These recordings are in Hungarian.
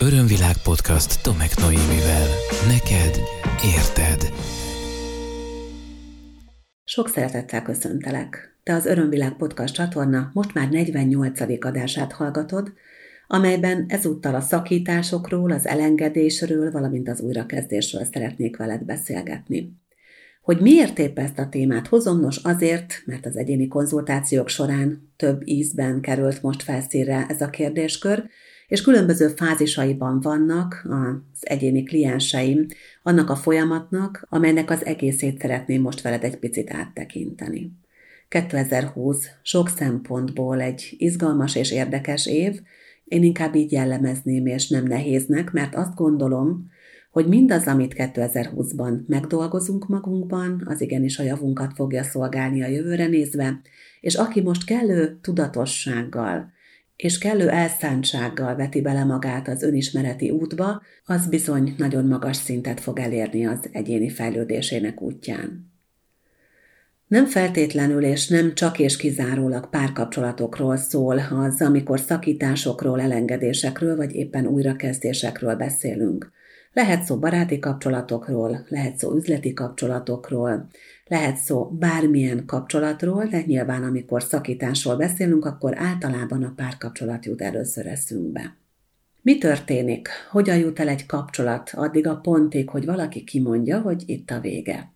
Örömvilág podcast Tomek Noémivel. Neked érted. Sok szeretettel köszöntelek. Te az Örömvilág podcast csatorna most már 48. adását hallgatod, amelyben ezúttal a szakításokról, az elengedésről, valamint az újrakezdésről szeretnék veled beszélgetni. Hogy miért épp ezt a témát hozom? Nos azért, mert az egyéni konzultációk során több ízben került most felszínre ez a kérdéskör, és különböző fázisaiban vannak az egyéni klienseim annak a folyamatnak, amelynek az egészét szeretném most veled egy picit áttekinteni. 2020 sok szempontból egy izgalmas és érdekes év, én inkább így jellemezném, és nem nehéznek, mert azt gondolom, hogy mindaz, amit 2020-ban megdolgozunk magunkban, az igenis a javunkat fogja szolgálni a jövőre nézve, és aki most kellő tudatossággal és kellő elszántsággal veti bele magát az önismereti útba, az bizony nagyon magas szintet fog elérni az egyéni fejlődésének útján. Nem feltétlenül és nem csak és kizárólag párkapcsolatokról szól az, amikor szakításokról, elengedésekről vagy éppen újrakezdésekről beszélünk. Lehet szó baráti kapcsolatokról, lehet szó üzleti kapcsolatokról, lehet szó bármilyen kapcsolatról, de nyilván amikor szakításról beszélünk, akkor általában a párkapcsolat jut először eszünkbe. Mi történik? Hogyan jut el egy kapcsolat addig a pontig, hogy valaki kimondja, hogy itt a vége?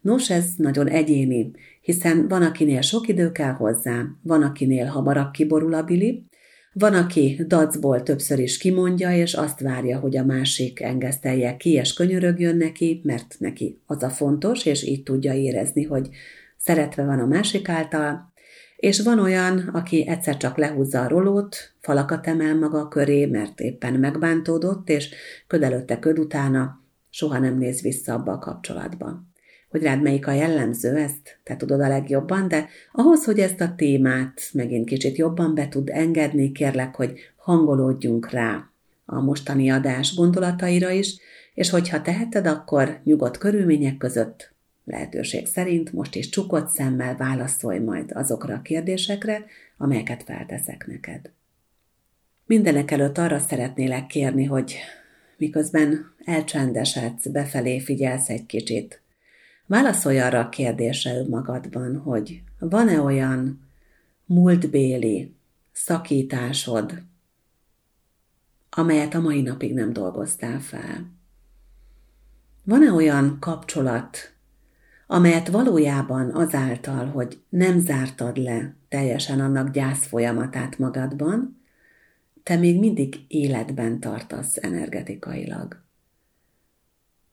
Nos, ez nagyon egyéni, hiszen van, akinél sok idő kell hozzá, van, akinél hamarabb kiborul a bili, van, aki dacból többször is kimondja, és azt várja, hogy a másik engesztelje ki, és könyörögjön neki, mert neki az a fontos, és így tudja érezni, hogy szeretve van a másik által, és van olyan, aki egyszer csak lehúzza a rolót, falakat emel maga köré, mert éppen megbántódott, és köd előtte köd utána, soha nem néz vissza abba a kapcsolatba hogy rád melyik a jellemző, ezt te tudod a legjobban, de ahhoz, hogy ezt a témát megint kicsit jobban be tud engedni, kérlek, hogy hangolódjunk rá a mostani adás gondolataira is, és hogyha teheted, akkor nyugodt körülmények között, lehetőség szerint most is csukott szemmel válaszolj majd azokra a kérdésekre, amelyeket felteszek neked. Mindenek előtt arra szeretnélek kérni, hogy miközben elcsendesedsz, befelé figyelsz egy kicsit, Válaszolj arra a kérdésre önmagadban, hogy van-e olyan múltbéli szakításod, amelyet a mai napig nem dolgoztál fel? Van-e olyan kapcsolat, amelyet valójában azáltal, hogy nem zártad le teljesen annak gyász folyamatát magadban, te még mindig életben tartasz energetikailag?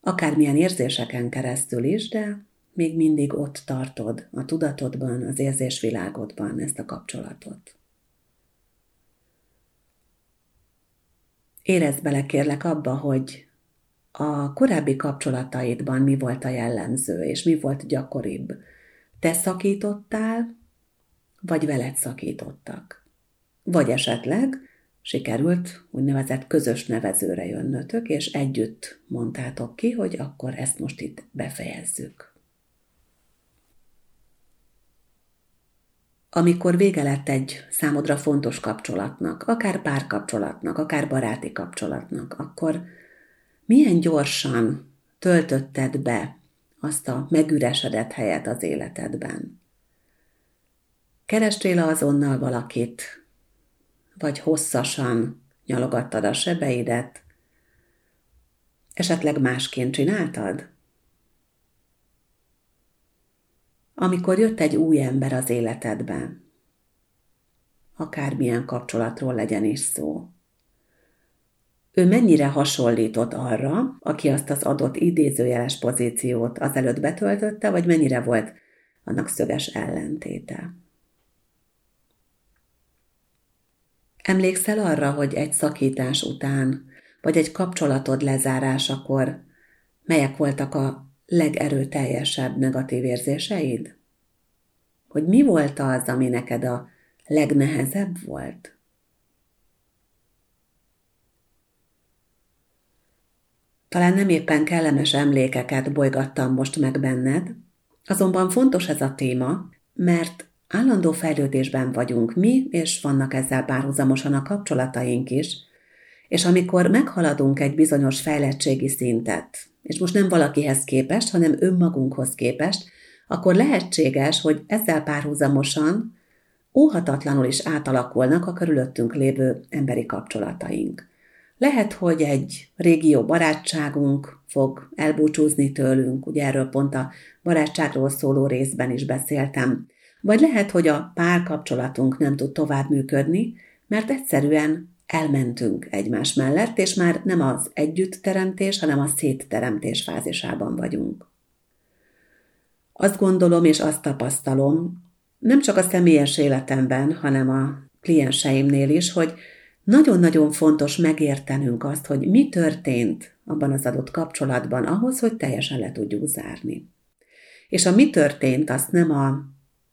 Akármilyen érzéseken keresztül is, de még mindig ott tartod a tudatodban, az érzésvilágodban ezt a kapcsolatot. Érezd bele kérlek abba, hogy a korábbi kapcsolataidban mi volt a jellemző, és mi volt gyakoribb. Te szakítottál, vagy veled szakítottak. Vagy esetleg sikerült úgynevezett közös nevezőre jönnötök, és együtt mondtátok ki, hogy akkor ezt most itt befejezzük. Amikor vége lett egy számodra fontos kapcsolatnak, akár párkapcsolatnak, akár baráti kapcsolatnak, akkor milyen gyorsan töltötted be azt a megüresedett helyet az életedben? Kerestél azonnal valakit, vagy hosszasan nyalogattad a sebeidet, esetleg másként csináltad? Amikor jött egy új ember az életedben, akármilyen kapcsolatról legyen is szó, ő mennyire hasonlított arra, aki azt az adott idézőjeles pozíciót azelőtt betöltötte, vagy mennyire volt annak szöges ellentéte. Emlékszel arra, hogy egy szakítás után, vagy egy kapcsolatod lezárásakor melyek voltak a legerőteljesebb negatív érzéseid? Hogy mi volt az, ami neked a legnehezebb volt? Talán nem éppen kellemes emlékeket bolygattam most meg benned, azonban fontos ez a téma, mert Állandó fejlődésben vagyunk mi, és vannak ezzel párhuzamosan a kapcsolataink is, És amikor meghaladunk egy bizonyos fejlettségi szintet, és most nem valakihez képest, hanem önmagunkhoz képest, akkor lehetséges, hogy ezzel párhuzamosan óhatatlanul is átalakulnak a körülöttünk lévő emberi kapcsolataink. Lehet, hogy egy régió barátságunk fog elbúcsúzni tőlünk, ugye erről pont a barátságról szóló részben is beszéltem. Vagy lehet, hogy a párkapcsolatunk nem tud tovább működni, mert egyszerűen elmentünk egymás mellett, és már nem az együttteremtés, hanem a szétteremtés fázisában vagyunk. Azt gondolom és azt tapasztalom, nem csak a személyes életemben, hanem a klienseimnél is, hogy nagyon-nagyon fontos megértenünk azt, hogy mi történt abban az adott kapcsolatban ahhoz, hogy teljesen le tudjuk zárni. És a mi történt, azt nem a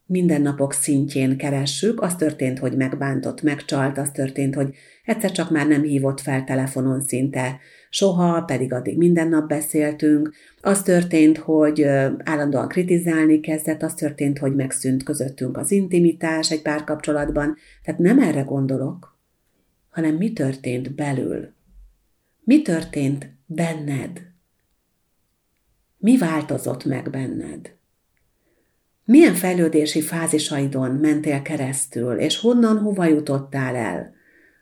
mindennapok szintjén keressük, az történt, hogy megbántott, megcsalt, az történt, hogy egyszer csak már nem hívott fel telefonon szinte soha, pedig addig minden nap beszéltünk, az történt, hogy állandóan kritizálni kezdett, az történt, hogy megszűnt közöttünk az intimitás egy párkapcsolatban, tehát nem erre gondolok, hanem mi történt belül. Mi történt benned? Mi változott meg benned? Milyen fejlődési fázisaidon mentél keresztül, és honnan hova jutottál el?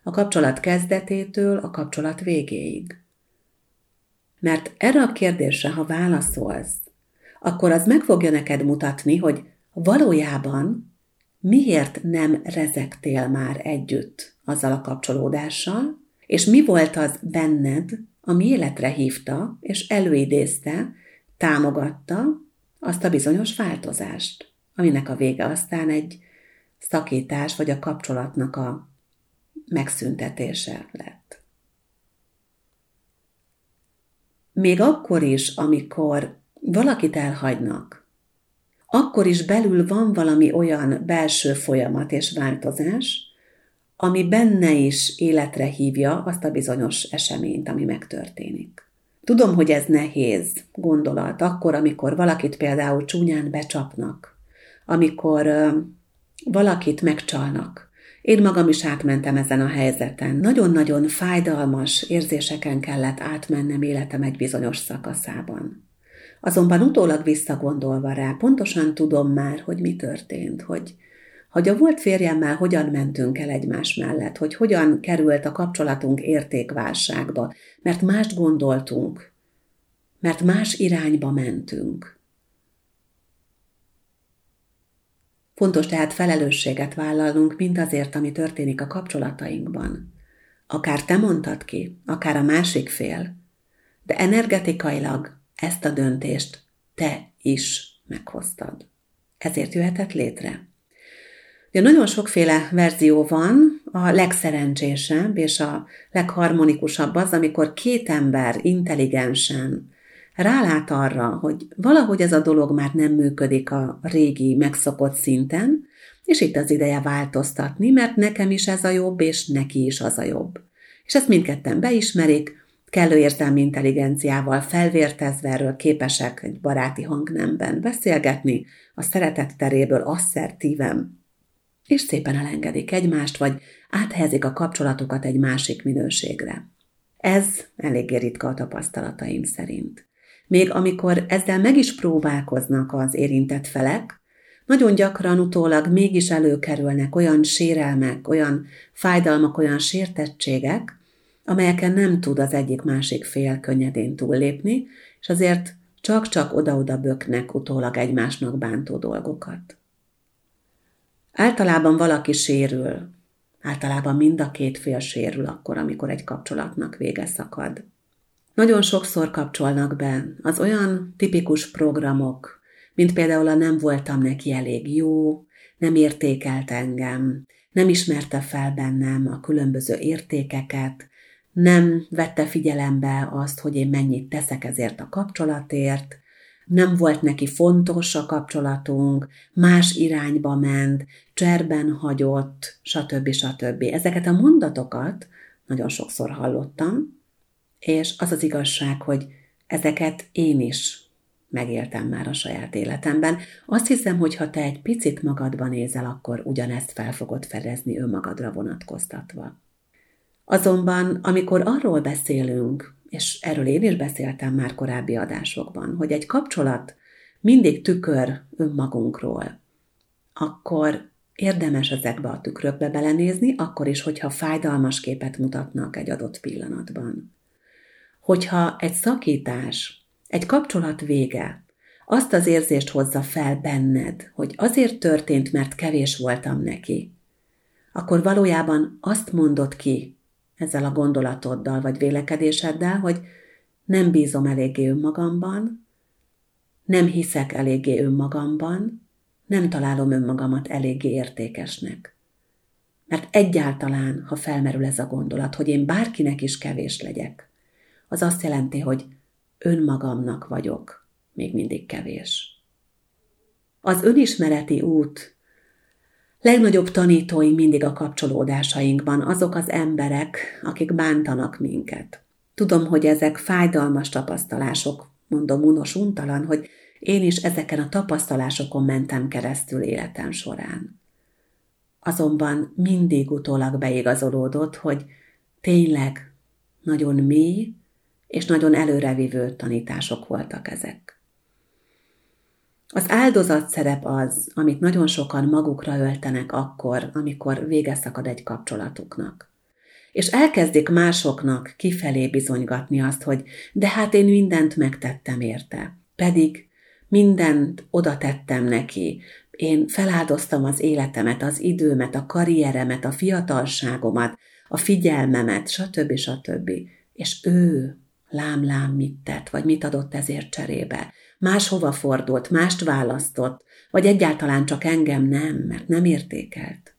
A kapcsolat kezdetétől a kapcsolat végéig. Mert erre a kérdésre, ha válaszolsz, akkor az meg fogja neked mutatni, hogy valójában miért nem rezektél már együtt azzal a kapcsolódással, és mi volt az benned, ami életre hívta, és előidézte, támogatta, azt a bizonyos változást, aminek a vége aztán egy szakítás vagy a kapcsolatnak a megszüntetése lett. Még akkor is, amikor valakit elhagynak, akkor is belül van valami olyan belső folyamat és változás, ami benne is életre hívja azt a bizonyos eseményt, ami megtörténik. Tudom, hogy ez nehéz gondolat, akkor, amikor valakit például csúnyán becsapnak, amikor ö, valakit megcsalnak. Én magam is átmentem ezen a helyzeten. Nagyon-nagyon fájdalmas érzéseken kellett átmennem életem egy bizonyos szakaszában. Azonban utólag visszagondolva rá, pontosan tudom már, hogy mi történt, hogy, hogy a volt férjemmel hogyan mentünk el egymás mellett, hogy hogyan került a kapcsolatunk értékválságba, mert mást gondoltunk, mert más irányba mentünk. Fontos tehát felelősséget vállalnunk mind azért, ami történik a kapcsolatainkban. Akár te mondtad ki, akár a másik fél, de energetikailag ezt a döntést te is meghoztad. Ezért jöhetett létre. Ugye nagyon sokféle verzió van, a legszerencsésebb és a legharmonikusabb az, amikor két ember intelligensen rálát arra, hogy valahogy ez a dolog már nem működik a régi, megszokott szinten, és itt az ideje változtatni, mert nekem is ez a jobb, és neki is az a jobb. És ezt mindketten beismerik, kellő érzelmi intelligenciával felvértezve erről képesek egy baráti hangnemben beszélgetni, a szeretet teréből asszertíven és szépen elengedik egymást, vagy áthelyezik a kapcsolatokat egy másik minőségre. Ez eléggé ritka a tapasztalataim szerint. Még amikor ezzel meg is próbálkoznak az érintett felek, nagyon gyakran utólag mégis előkerülnek olyan sérelmek, olyan fájdalmak, olyan sértettségek, amelyeken nem tud az egyik-másik fél könnyedén túllépni, és azért csak-csak oda-oda böknek utólag egymásnak bántó dolgokat. Általában valaki sérül. Általában mind a két fél sérül akkor, amikor egy kapcsolatnak vége szakad. Nagyon sokszor kapcsolnak be az olyan tipikus programok, mint például a nem voltam neki elég jó, nem értékelt engem, nem ismerte fel bennem a különböző értékeket, nem vette figyelembe azt, hogy én mennyit teszek ezért a kapcsolatért, nem volt neki fontos a kapcsolatunk, más irányba ment, cserben hagyott, stb. stb. Ezeket a mondatokat nagyon sokszor hallottam, és az az igazság, hogy ezeket én is megéltem már a saját életemben. Azt hiszem, hogy ha te egy picit magadban nézel, akkor ugyanezt fel fogod fedezni önmagadra vonatkoztatva. Azonban, amikor arról beszélünk, és erről én is beszéltem már korábbi adásokban, hogy egy kapcsolat mindig tükör önmagunkról, akkor érdemes ezekbe a tükrökbe belenézni, akkor is, hogyha fájdalmas képet mutatnak egy adott pillanatban. Hogyha egy szakítás, egy kapcsolat vége, azt az érzést hozza fel benned, hogy azért történt, mert kevés voltam neki, akkor valójában azt mondod ki ezzel a gondolatoddal vagy vélekedéseddel, hogy nem bízom eléggé önmagamban, nem hiszek eléggé önmagamban, nem találom önmagamat eléggé értékesnek. Mert egyáltalán, ha felmerül ez a gondolat, hogy én bárkinek is kevés legyek, az azt jelenti, hogy önmagamnak vagyok még mindig kevés. Az önismereti út legnagyobb tanítói mindig a kapcsolódásainkban azok az emberek, akik bántanak minket. Tudom, hogy ezek fájdalmas tapasztalások, mondom unos untalan, hogy én is ezeken a tapasztalásokon mentem keresztül életem során. Azonban mindig utólag beigazolódott, hogy tényleg nagyon mély és nagyon előrevívő tanítások voltak ezek. Az áldozat szerep az, amit nagyon sokan magukra öltenek akkor, amikor vége szakad egy kapcsolatuknak. És elkezdik másoknak kifelé bizonygatni azt, hogy de hát én mindent megtettem érte. Pedig mindent oda tettem neki. Én feláldoztam az életemet, az időmet, a karrieremet, a fiatalságomat, a figyelmemet, stb. stb. És ő lám-lám mit tett, vagy mit adott ezért cserébe. Máshova fordult, mást választott, vagy egyáltalán csak engem nem, mert nem értékelt.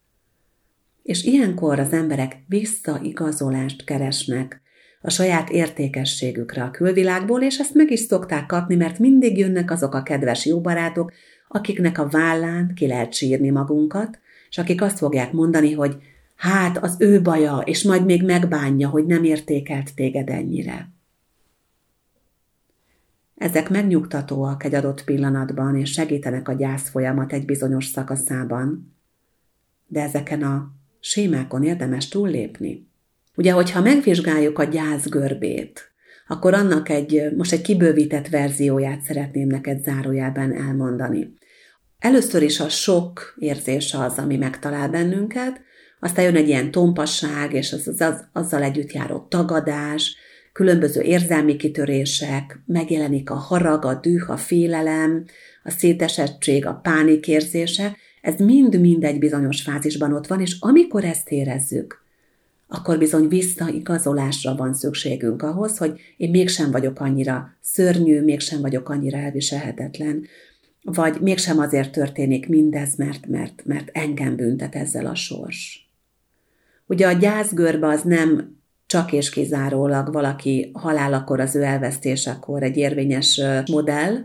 És ilyenkor az emberek visszaigazolást keresnek a saját értékességükre a külvilágból, és ezt meg is szokták kapni, mert mindig jönnek azok a kedves jó akiknek a vállán ki lehet sírni magunkat, és akik azt fogják mondani, hogy hát az ő baja, és majd még megbánja, hogy nem értékelt téged ennyire. Ezek megnyugtatóak egy adott pillanatban, és segítenek a gyász folyamat egy bizonyos szakaszában, de ezeken a sémákon érdemes túllépni. Ugye, hogyha megvizsgáljuk a gyász görbét, akkor annak egy, most egy kibővített verzióját szeretném neked zárójában elmondani. Először is a sok érzés az, ami megtalál bennünket, aztán jön egy ilyen tompasság, és az, az, az, azzal együtt járó tagadás, különböző érzelmi kitörések, megjelenik a harag, a düh, a félelem, a szétesettség, a pánikérzése, ez mind-mind egy bizonyos fázisban ott van, és amikor ezt érezzük, akkor bizony visszaigazolásra van szükségünk ahhoz, hogy én mégsem vagyok annyira szörnyű, mégsem vagyok annyira elviselhetetlen, vagy mégsem azért történik mindez, mert, mert, mert engem büntet ezzel a sors. Ugye a gyászgörbe az nem csak és kizárólag valaki halálakor, az ő elvesztésekor egy érvényes modell,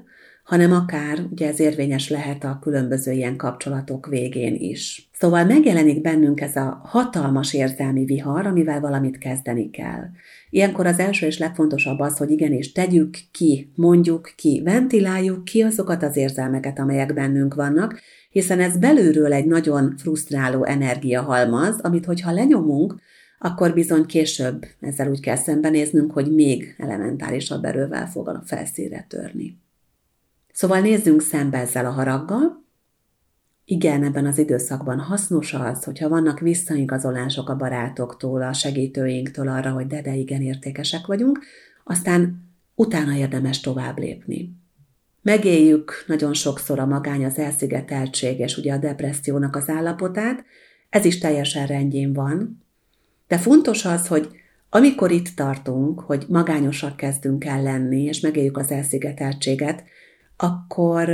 hanem akár, ugye ez érvényes lehet a különböző ilyen kapcsolatok végén is. Szóval megjelenik bennünk ez a hatalmas érzelmi vihar, amivel valamit kezdeni kell. Ilyenkor az első és legfontosabb az, hogy igenis tegyük ki, mondjuk ki, ventiláljuk ki azokat az érzelmeket, amelyek bennünk vannak, hiszen ez belülről egy nagyon frusztráló energiahalmaz, amit hogyha lenyomunk, akkor bizony később ezzel úgy kell szembenéznünk, hogy még elementárisabb erővel fog a felszínre törni. Szóval nézzünk szembe ezzel a haraggal. Igen, ebben az időszakban hasznos az, hogyha vannak visszaigazolások a barátoktól, a segítőinktől arra, hogy de, de igen, értékesek vagyunk, aztán utána érdemes tovább lépni. Megéljük nagyon sokszor a magány, az elszigeteltség és ugye a depressziónak az állapotát, ez is teljesen rendjén van, de fontos az, hogy amikor itt tartunk, hogy magányosak kezdünk el lenni, és megéljük az elszigeteltséget, akkor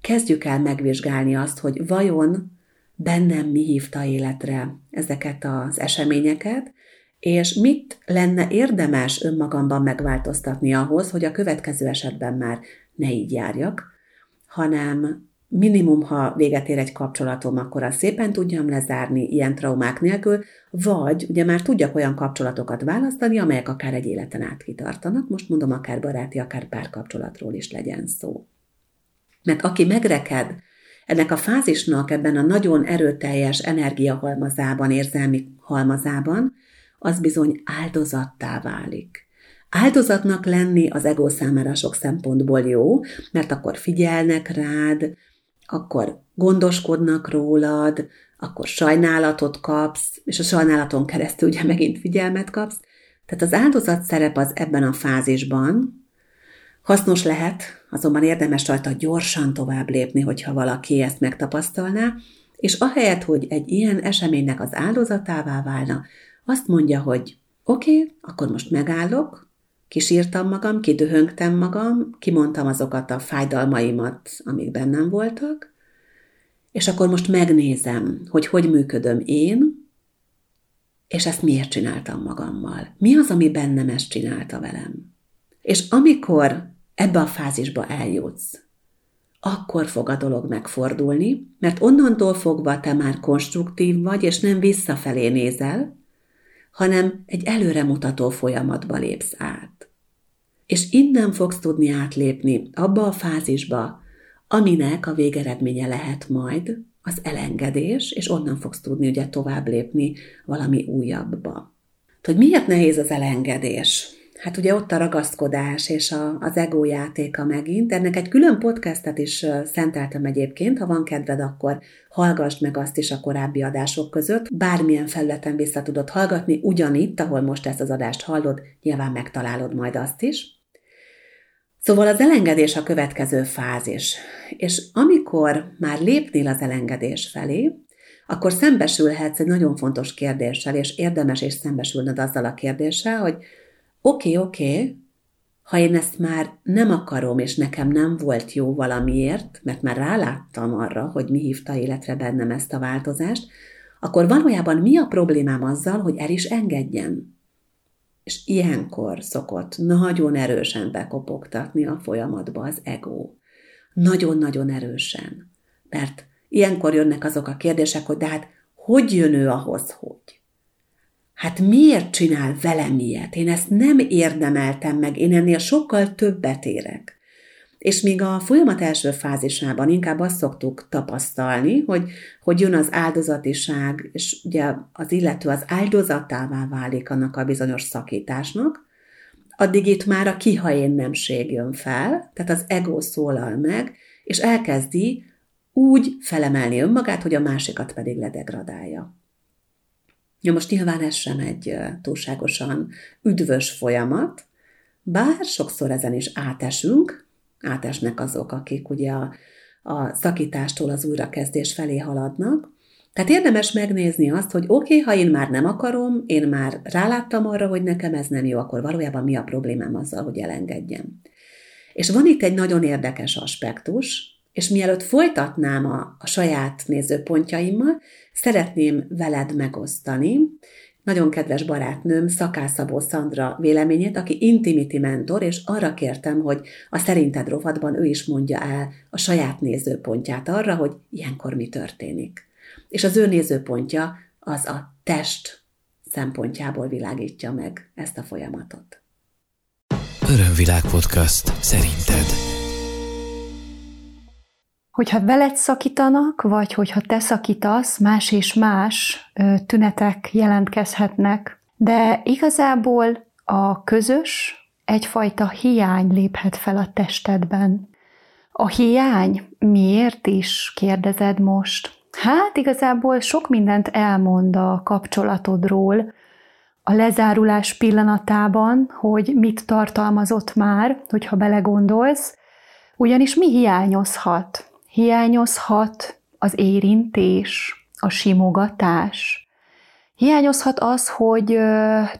kezdjük el megvizsgálni azt, hogy vajon bennem mi hívta életre ezeket az eseményeket, és mit lenne érdemes önmagamban megváltoztatni ahhoz, hogy a következő esetben már ne így járjak, hanem minimum, ha véget ér egy kapcsolatom, akkor azt szépen tudjam lezárni ilyen traumák nélkül, vagy ugye már tudjak olyan kapcsolatokat választani, amelyek akár egy életen át kitartanak, most mondom, akár baráti, akár párkapcsolatról is legyen szó. Mert aki megreked ennek a fázisnak ebben a nagyon erőteljes energiahalmazában, érzelmi halmazában, az bizony áldozattá válik. Áldozatnak lenni az ego számára sok szempontból jó, mert akkor figyelnek rád, akkor gondoskodnak rólad, akkor sajnálatot kapsz, és a sajnálaton keresztül ugye megint figyelmet kapsz. Tehát az áldozat szerep az ebben a fázisban hasznos lehet, azonban érdemes rajta gyorsan tovább lépni, hogyha valaki ezt megtapasztalná, és ahelyett, hogy egy ilyen eseménynek az áldozatává válna, azt mondja, hogy oké, okay, akkor most megállok, kisírtam magam, kidöhöngtem magam, kimondtam azokat a fájdalmaimat, amik bennem voltak, és akkor most megnézem, hogy hogy működöm én, és ezt miért csináltam magammal. Mi az, ami bennem ezt csinálta velem? És amikor ebbe a fázisba eljutsz, akkor fog a dolog megfordulni, mert onnantól fogva te már konstruktív vagy, és nem visszafelé nézel, hanem egy előremutató folyamatba lépsz át. És innen fogsz tudni átlépni abba a fázisba, aminek a végeredménye lehet majd az elengedés, és onnan fogsz tudni ugye tovább lépni valami újabbba. Hogy miért nehéz az elengedés? Hát ugye ott a ragaszkodás és a, az ego játéka megint. Ennek egy külön podcastet is szenteltem egyébként, ha van kedved, akkor hallgassd meg azt is a korábbi adások között. Bármilyen felületen vissza tudod hallgatni, ugyanitt, ahol most ezt az adást hallod, nyilván megtalálod majd azt is. Szóval az elengedés a következő fázis. És amikor már lépnél az elengedés felé, akkor szembesülhetsz egy nagyon fontos kérdéssel, és érdemes is szembesülned azzal a kérdéssel, hogy oké, oké, ha én ezt már nem akarom, és nekem nem volt jó valamiért, mert már ráláttam arra, hogy mi hívta életre bennem ezt a változást, akkor valójában mi a problémám azzal, hogy el is engedjem? És ilyenkor szokott nagyon erősen bekopogtatni a folyamatba az ego. Nagyon-nagyon erősen. Mert ilyenkor jönnek azok a kérdések, hogy de hát hogy jön ő ahhoz, hogy? Hát miért csinál velem ilyet? Én ezt nem érdemeltem meg, én ennél sokkal többet érek. És míg a folyamat első fázisában inkább azt szoktuk tapasztalni, hogy, hogy jön az áldozatiság, és ugye az illető az áldozatává válik annak a bizonyos szakításnak, addig itt már a kiha én nemség jön fel, tehát az ego szólal meg, és elkezdi úgy felemelni önmagát, hogy a másikat pedig ledegradálja. Ja, most nyilván ez sem egy túlságosan üdvös folyamat, bár sokszor ezen is átesünk, átesnek azok, akik ugye a, a szakítástól az újrakezdés felé haladnak. Tehát érdemes megnézni azt, hogy oké, okay, ha én már nem akarom, én már ráláttam arra, hogy nekem ez nem jó, akkor valójában mi a problémám azzal, hogy elengedjem. És van itt egy nagyon érdekes aspektus, és mielőtt folytatnám a, a saját nézőpontjaimmal, szeretném veled megosztani nagyon kedves barátnőm, Szakászabó Szandra véleményét, aki intimity mentor, és arra kértem, hogy a Szerinted rovatban ő is mondja el a saját nézőpontját arra, hogy ilyenkor mi történik. És az ő nézőpontja az a test szempontjából világítja meg ezt a folyamatot. Örömvilág podcast. Szerinted? Hogyha veled szakítanak, vagy hogyha te szakítasz, más és más tünetek jelentkezhetnek, de igazából a közös egyfajta hiány léphet fel a testedben. A hiány miért is, kérdezed most? Hát igazából sok mindent elmond a kapcsolatodról, a lezárulás pillanatában, hogy mit tartalmazott már, hogyha belegondolsz, ugyanis mi hiányozhat? Hiányozhat az érintés, a simogatás. Hiányozhat az, hogy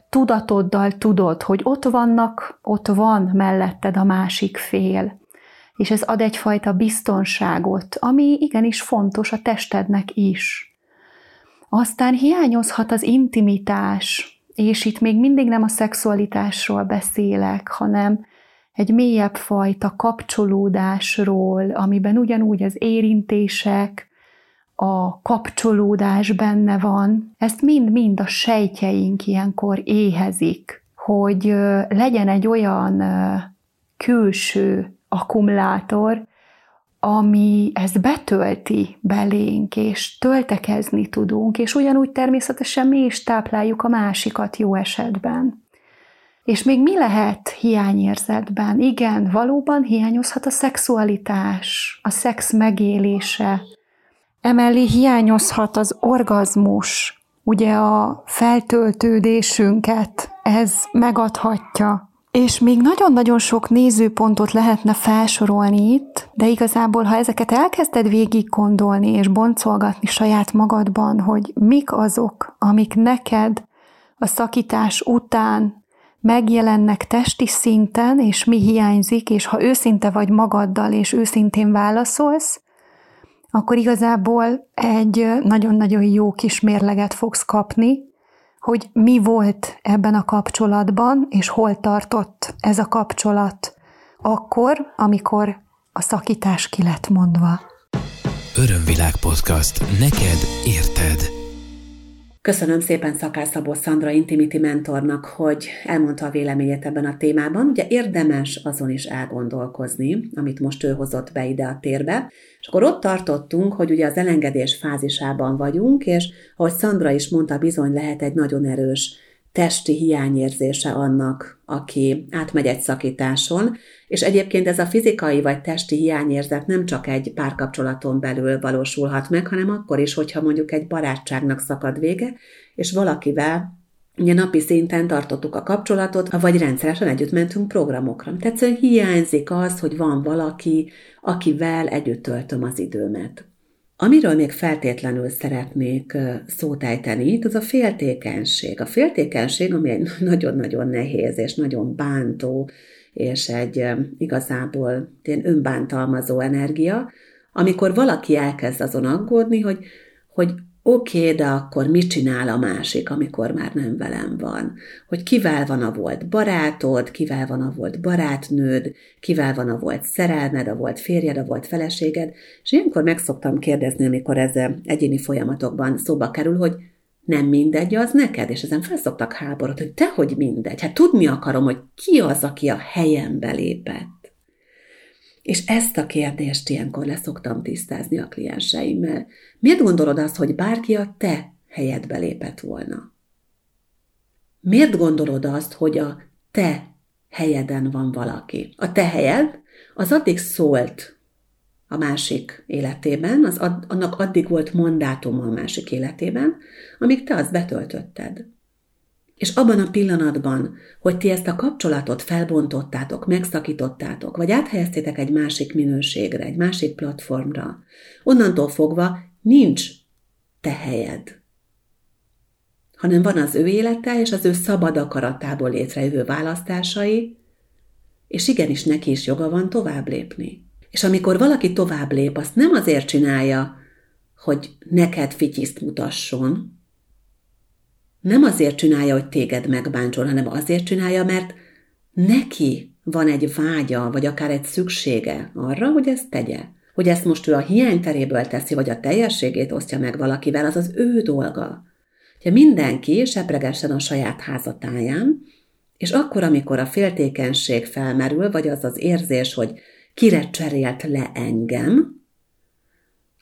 tudatoddal tudod, hogy ott vannak, ott van melletted a másik fél. És ez ad egyfajta biztonságot, ami igenis fontos a testednek is. Aztán hiányozhat az intimitás, és itt még mindig nem a szexualitásról beszélek, hanem egy mélyebb fajta kapcsolódásról, amiben ugyanúgy az érintések, a kapcsolódás benne van, ezt mind-mind a sejtjeink ilyenkor éhezik, hogy legyen egy olyan külső akkumulátor, ami ezt betölti belénk, és töltekezni tudunk, és ugyanúgy természetesen mi is tápláljuk a másikat jó esetben. És még mi lehet hiányérzetben? Igen, valóban hiányozhat a szexualitás, a szex megélése. Emellé hiányozhat az orgazmus, ugye a feltöltődésünket, ez megadhatja. És még nagyon-nagyon sok nézőpontot lehetne felsorolni itt, de igazából, ha ezeket elkezded végig gondolni és boncolgatni saját magadban, hogy mik azok, amik neked a szakítás után megjelennek testi szinten, és mi hiányzik, és ha őszinte vagy magaddal, és őszintén válaszolsz, akkor igazából egy nagyon-nagyon jó kis mérleget fogsz kapni, hogy mi volt ebben a kapcsolatban, és hol tartott ez a kapcsolat akkor, amikor a szakítás ki lett mondva. Örömvilág podcast. Neked érted. Köszönöm szépen Szakás Szabó Szandra Intimity Mentornak, hogy elmondta a véleményét ebben a témában. Ugye érdemes azon is elgondolkozni, amit most ő hozott be ide a térbe. És akkor ott tartottunk, hogy ugye az elengedés fázisában vagyunk, és ahogy Szandra is mondta, bizony lehet egy nagyon erős testi hiányérzése annak, aki átmegy egy szakításon, és egyébként ez a fizikai vagy testi hiányérzet nem csak egy párkapcsolaton belül valósulhat meg, hanem akkor is, hogyha mondjuk egy barátságnak szakad vége, és valakivel Ugye napi szinten tartottuk a kapcsolatot, vagy rendszeresen együtt mentünk programokra. Tehát egyszerűen hiányzik az, hogy van valaki, akivel együtt töltöm az időmet. Amiről még feltétlenül szeretnék szót ejteni, az a féltékenység. A féltékenység, ami egy nagyon-nagyon nehéz és nagyon bántó, és egy igazából ilyen önbántalmazó energia, amikor valaki elkezd azon aggódni, hogy, hogy oké, okay, de akkor mit csinál a másik, amikor már nem velem van? Hogy kivel van a volt barátod, kivel van a volt barátnőd, kivel van a volt szerelmed, a volt férjed, a volt feleséged, és ilyenkor meg szoktam kérdezni, amikor ez egyéni folyamatokban szóba kerül, hogy nem mindegy az neked, és ezen felszoktak háborút, hogy tehogy mindegy, hát tudni akarom, hogy ki az, aki a helyembe lépett. És ezt a kérdést ilyenkor leszoktam tisztázni a klienseimmel. Miért gondolod azt, hogy bárki a te helyedbe lépett volna? Miért gondolod azt, hogy a te helyeden van valaki? A te helyed az addig szólt a másik életében, az ad, annak addig volt mandátuma a másik életében, amíg te azt betöltötted. És abban a pillanatban, hogy ti ezt a kapcsolatot felbontottátok, megszakítottátok, vagy áthelyeztétek egy másik minőségre, egy másik platformra, onnantól fogva nincs te helyed, hanem van az ő élete és az ő szabad akaratából létrejövő választásai, és igenis neki is joga van tovább lépni. És amikor valaki tovább lép, azt nem azért csinálja, hogy neked fityiszt mutasson, nem azért csinálja, hogy téged megbántson, hanem azért csinálja, mert neki van egy vágya, vagy akár egy szüksége arra, hogy ezt tegye. Hogy ezt most ő a hiányteréből teszi, vagy a teljességét osztja meg valakivel, az az ő dolga. Ugye mindenki sepregessen a saját házatáján, és akkor, amikor a féltékenység felmerül, vagy az az érzés, hogy kire cserélt le engem,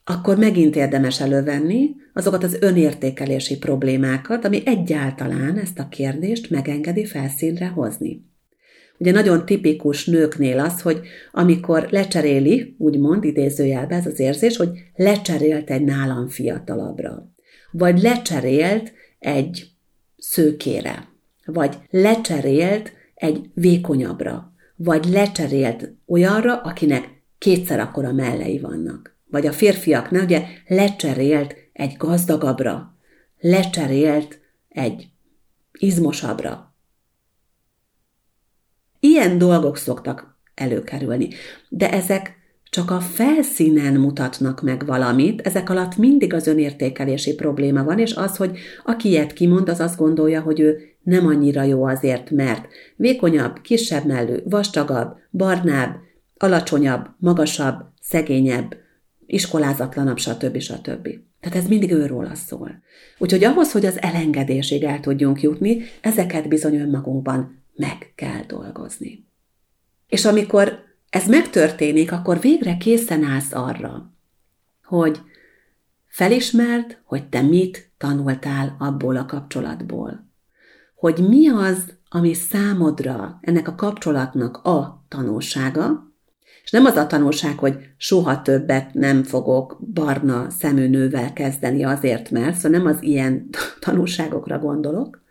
akkor megint érdemes elővenni azokat az önértékelési problémákat, ami egyáltalán ezt a kérdést megengedi felszínre hozni. Ugye nagyon tipikus nőknél az, hogy amikor lecseréli, úgymond idézőjelbe ez az érzés, hogy lecserélt egy nálam fiatalabbra, vagy lecserélt egy szőkére, vagy lecserélt egy vékonyabbra, vagy lecserélt olyanra, akinek kétszer akkora mellei vannak vagy a férfiaknál, ugye lecserélt egy gazdagabbra, lecserélt egy izmosabbra. Ilyen dolgok szoktak előkerülni, de ezek csak a felszínen mutatnak meg valamit, ezek alatt mindig az önértékelési probléma van, és az, hogy aki ilyet kimond, az azt gondolja, hogy ő nem annyira jó azért, mert vékonyabb, kisebb mellű, vastagabb, barnább, alacsonyabb, magasabb, szegényebb, iskolázatlanabb, stb. stb. Tehát ez mindig őróla szól. Úgyhogy ahhoz, hogy az elengedésig el tudjunk jutni, ezeket bizony önmagunkban meg kell dolgozni. És amikor ez megtörténik, akkor végre készen állsz arra, hogy felismerd, hogy te mit tanultál abból a kapcsolatból. Hogy mi az, ami számodra ennek a kapcsolatnak a tanulsága, és nem az a tanulság, hogy soha többet nem fogok barna szemű nővel kezdeni azért, mert, szóval nem az ilyen tanulságokra gondolok,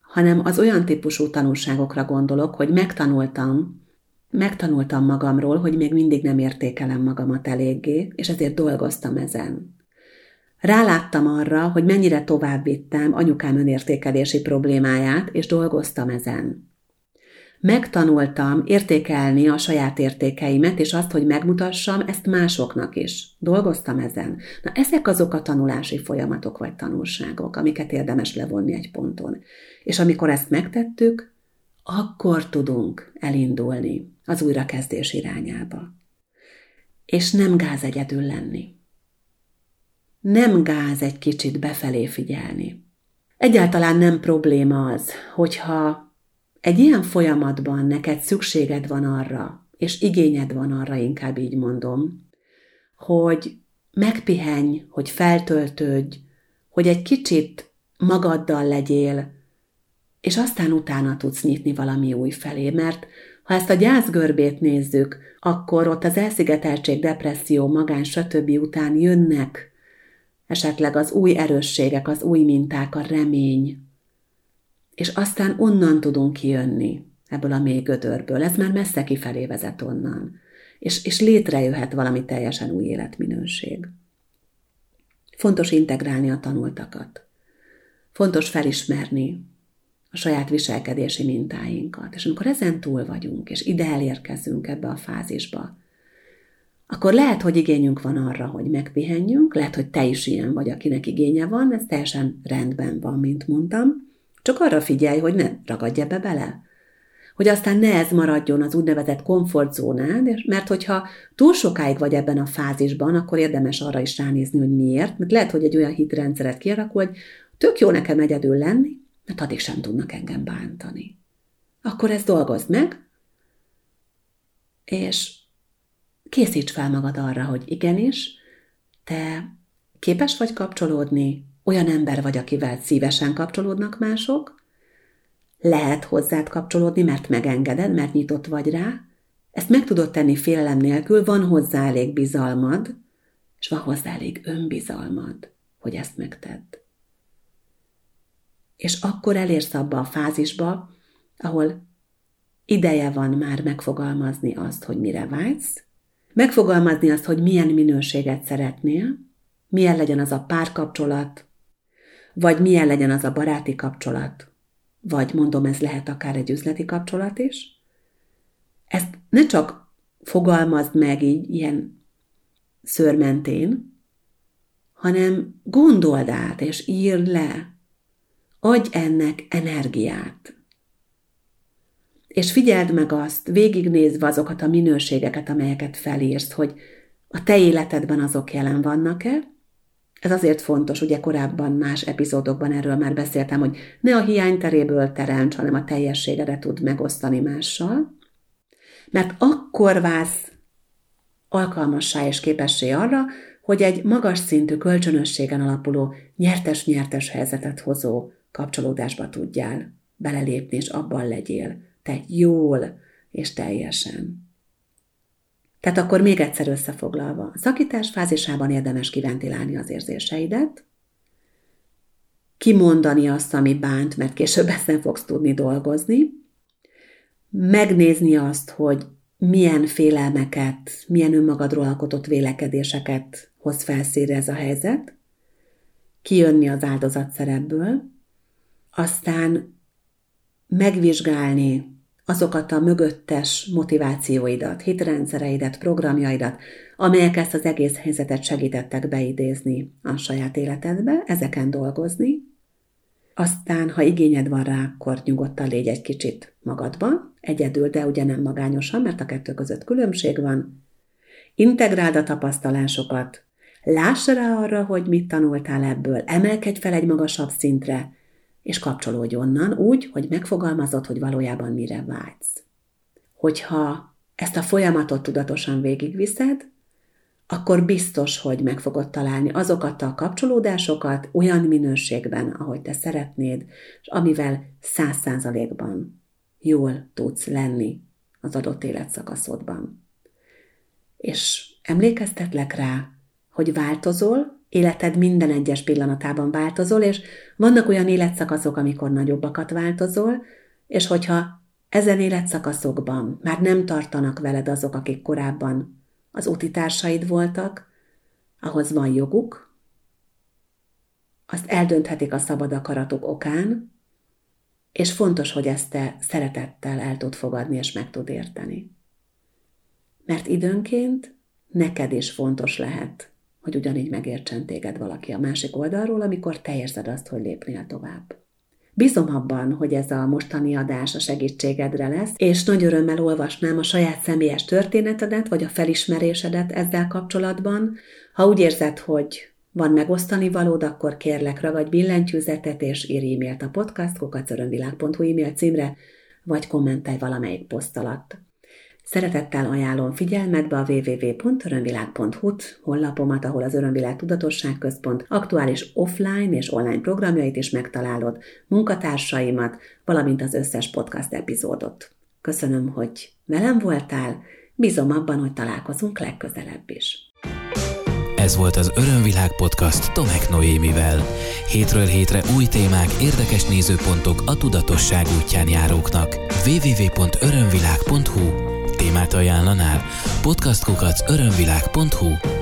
hanem az olyan típusú tanulságokra gondolok, hogy megtanultam, megtanultam magamról, hogy még mindig nem értékelem magamat eléggé, és ezért dolgoztam ezen. Ráláttam arra, hogy mennyire tovább vittem anyukám önértékelési problémáját, és dolgoztam ezen. Megtanultam értékelni a saját értékeimet, és azt, hogy megmutassam ezt másoknak is. Dolgoztam ezen. Na, ezek azok a tanulási folyamatok vagy tanulságok, amiket érdemes levonni egy ponton. És amikor ezt megtettük, akkor tudunk elindulni az újrakezdés irányába. És nem gáz egyedül lenni. Nem gáz egy kicsit befelé figyelni. Egyáltalán nem probléma az, hogyha egy ilyen folyamatban neked szükséged van arra, és igényed van arra, inkább így mondom, hogy megpihenj, hogy feltöltődj, hogy egy kicsit magaddal legyél, és aztán utána tudsz nyitni valami új felé, mert ha ezt a gyászgörbét nézzük, akkor ott az elszigeteltség, depresszió, magán, stb. után jönnek esetleg az új erősségek, az új minták, a remény, és aztán onnan tudunk kijönni, ebből a mély gödörből. Ez már messze kifelé vezet onnan. És, és létrejöhet valami teljesen új életminőség. Fontos integrálni a tanultakat. Fontos felismerni a saját viselkedési mintáinkat. És amikor ezen túl vagyunk, és ide elérkezünk ebbe a fázisba, akkor lehet, hogy igényünk van arra, hogy megpihenjünk, lehet, hogy te is ilyen vagy, akinek igénye van, ez teljesen rendben van, mint mondtam, csak arra figyelj, hogy ne ragadj ebbe bele. Hogy aztán ne ez maradjon az úgynevezett komfortzónád, mert hogyha túl sokáig vagy ebben a fázisban, akkor érdemes arra is ránézni, hogy miért, mert lehet, hogy egy olyan hitrendszeret kialakul, hogy tök jó nekem egyedül lenni, mert addig sem tudnak engem bántani. Akkor ezt dolgozd meg, és készíts fel magad arra, hogy igenis, te képes vagy kapcsolódni olyan ember vagy, akivel szívesen kapcsolódnak mások, lehet hozzád kapcsolódni, mert megengeded, mert nyitott vagy rá, ezt meg tudod tenni félelem nélkül, van hozzá elég bizalmad, és van hozzá elég önbizalmad, hogy ezt megtedd. És akkor elérsz abba a fázisba, ahol ideje van már megfogalmazni azt, hogy mire vágysz, megfogalmazni azt, hogy milyen minőséget szeretnél, milyen legyen az a párkapcsolat, vagy milyen legyen az a baráti kapcsolat, vagy mondom, ez lehet akár egy üzleti kapcsolat is. Ezt ne csak fogalmazd meg így ilyen szörmentén, hanem gondold át és írd le. Adj ennek energiát. És figyeld meg azt, végignézve azokat a minőségeket, amelyeket felírsz, hogy a te életedben azok jelen vannak-e, ez azért fontos, ugye korábban más epizódokban erről már beszéltem, hogy ne a hiányteréből teremts, hanem a teljességedet tud megosztani mással, mert akkor válsz alkalmassá és képessé arra, hogy egy magas szintű kölcsönösségen alapuló nyertes-nyertes helyzetet hozó kapcsolódásba tudjál belelépni, és abban legyél te jól és teljesen. Tehát akkor még egyszer összefoglalva, szakítás fázisában érdemes kiventilálni az érzéseidet, kimondani azt, ami bánt, mert később ezen fogsz tudni dolgozni, megnézni azt, hogy milyen félelmeket, milyen önmagadról alkotott vélekedéseket hoz felszíre ez a helyzet, kijönni az áldozatszerepből, aztán megvizsgálni azokat a mögöttes motivációidat, hitrendszereidet, programjaidat, amelyek ezt az egész helyzetet segítettek beidézni a saját életedbe, ezeken dolgozni. Aztán, ha igényed van rá, akkor nyugodtan légy egy kicsit magadban, egyedül, de ugye nem magányosan, mert a kettő között különbség van. Integráld a tapasztalásokat, láss rá arra, hogy mit tanultál ebből, emelkedj fel egy magasabb szintre, és kapcsolódj onnan úgy, hogy megfogalmazod, hogy valójában mire vágysz. Hogyha ezt a folyamatot tudatosan végigviszed, akkor biztos, hogy meg fogod találni azokat a kapcsolódásokat olyan minőségben, ahogy te szeretnéd, és amivel száz százalékban jól tudsz lenni az adott életszakaszodban. És emlékeztetlek rá, hogy változol, életed minden egyes pillanatában változol, és vannak olyan életszakaszok, amikor nagyobbakat változol, és hogyha ezen életszakaszokban már nem tartanak veled azok, akik korábban az útitársaid voltak, ahhoz van joguk, azt eldönthetik a szabad akaratok okán, és fontos, hogy ezt te szeretettel el tud fogadni és meg tud érteni. Mert időnként neked is fontos lehet, hogy ugyanígy megértsen téged valaki a másik oldalról, amikor te érzed azt, hogy lépnél tovább. Bízom abban, hogy ez a mostani adás a segítségedre lesz, és nagy örömmel olvasnám a saját személyes történetedet, vagy a felismerésedet ezzel kapcsolatban. Ha úgy érzed, hogy van megosztani valód, akkor kérlek ragadj billentyűzetet és írj e-mailt a podcast kukacörönvilág.hu e-mail címre, vagy kommentelj valamelyik poszt alatt. Szeretettel ajánlom figyelmetbe a www.örömvilág.hu-t, honlapomat, ahol az Örömvilág Tudatosság Központ aktuális offline és online programjait is megtalálod, munkatársaimat, valamint az összes podcast epizódot. Köszönöm, hogy velem voltál, bízom abban, hogy találkozunk legközelebb is. Ez volt az Örömvilág podcast Tomek Noémivel. Hétről hétre új témák, érdekes nézőpontok a tudatosság útján járóknak. www.örömvilág.hu témát ajánlanál? podcastkukac örömvilág.hu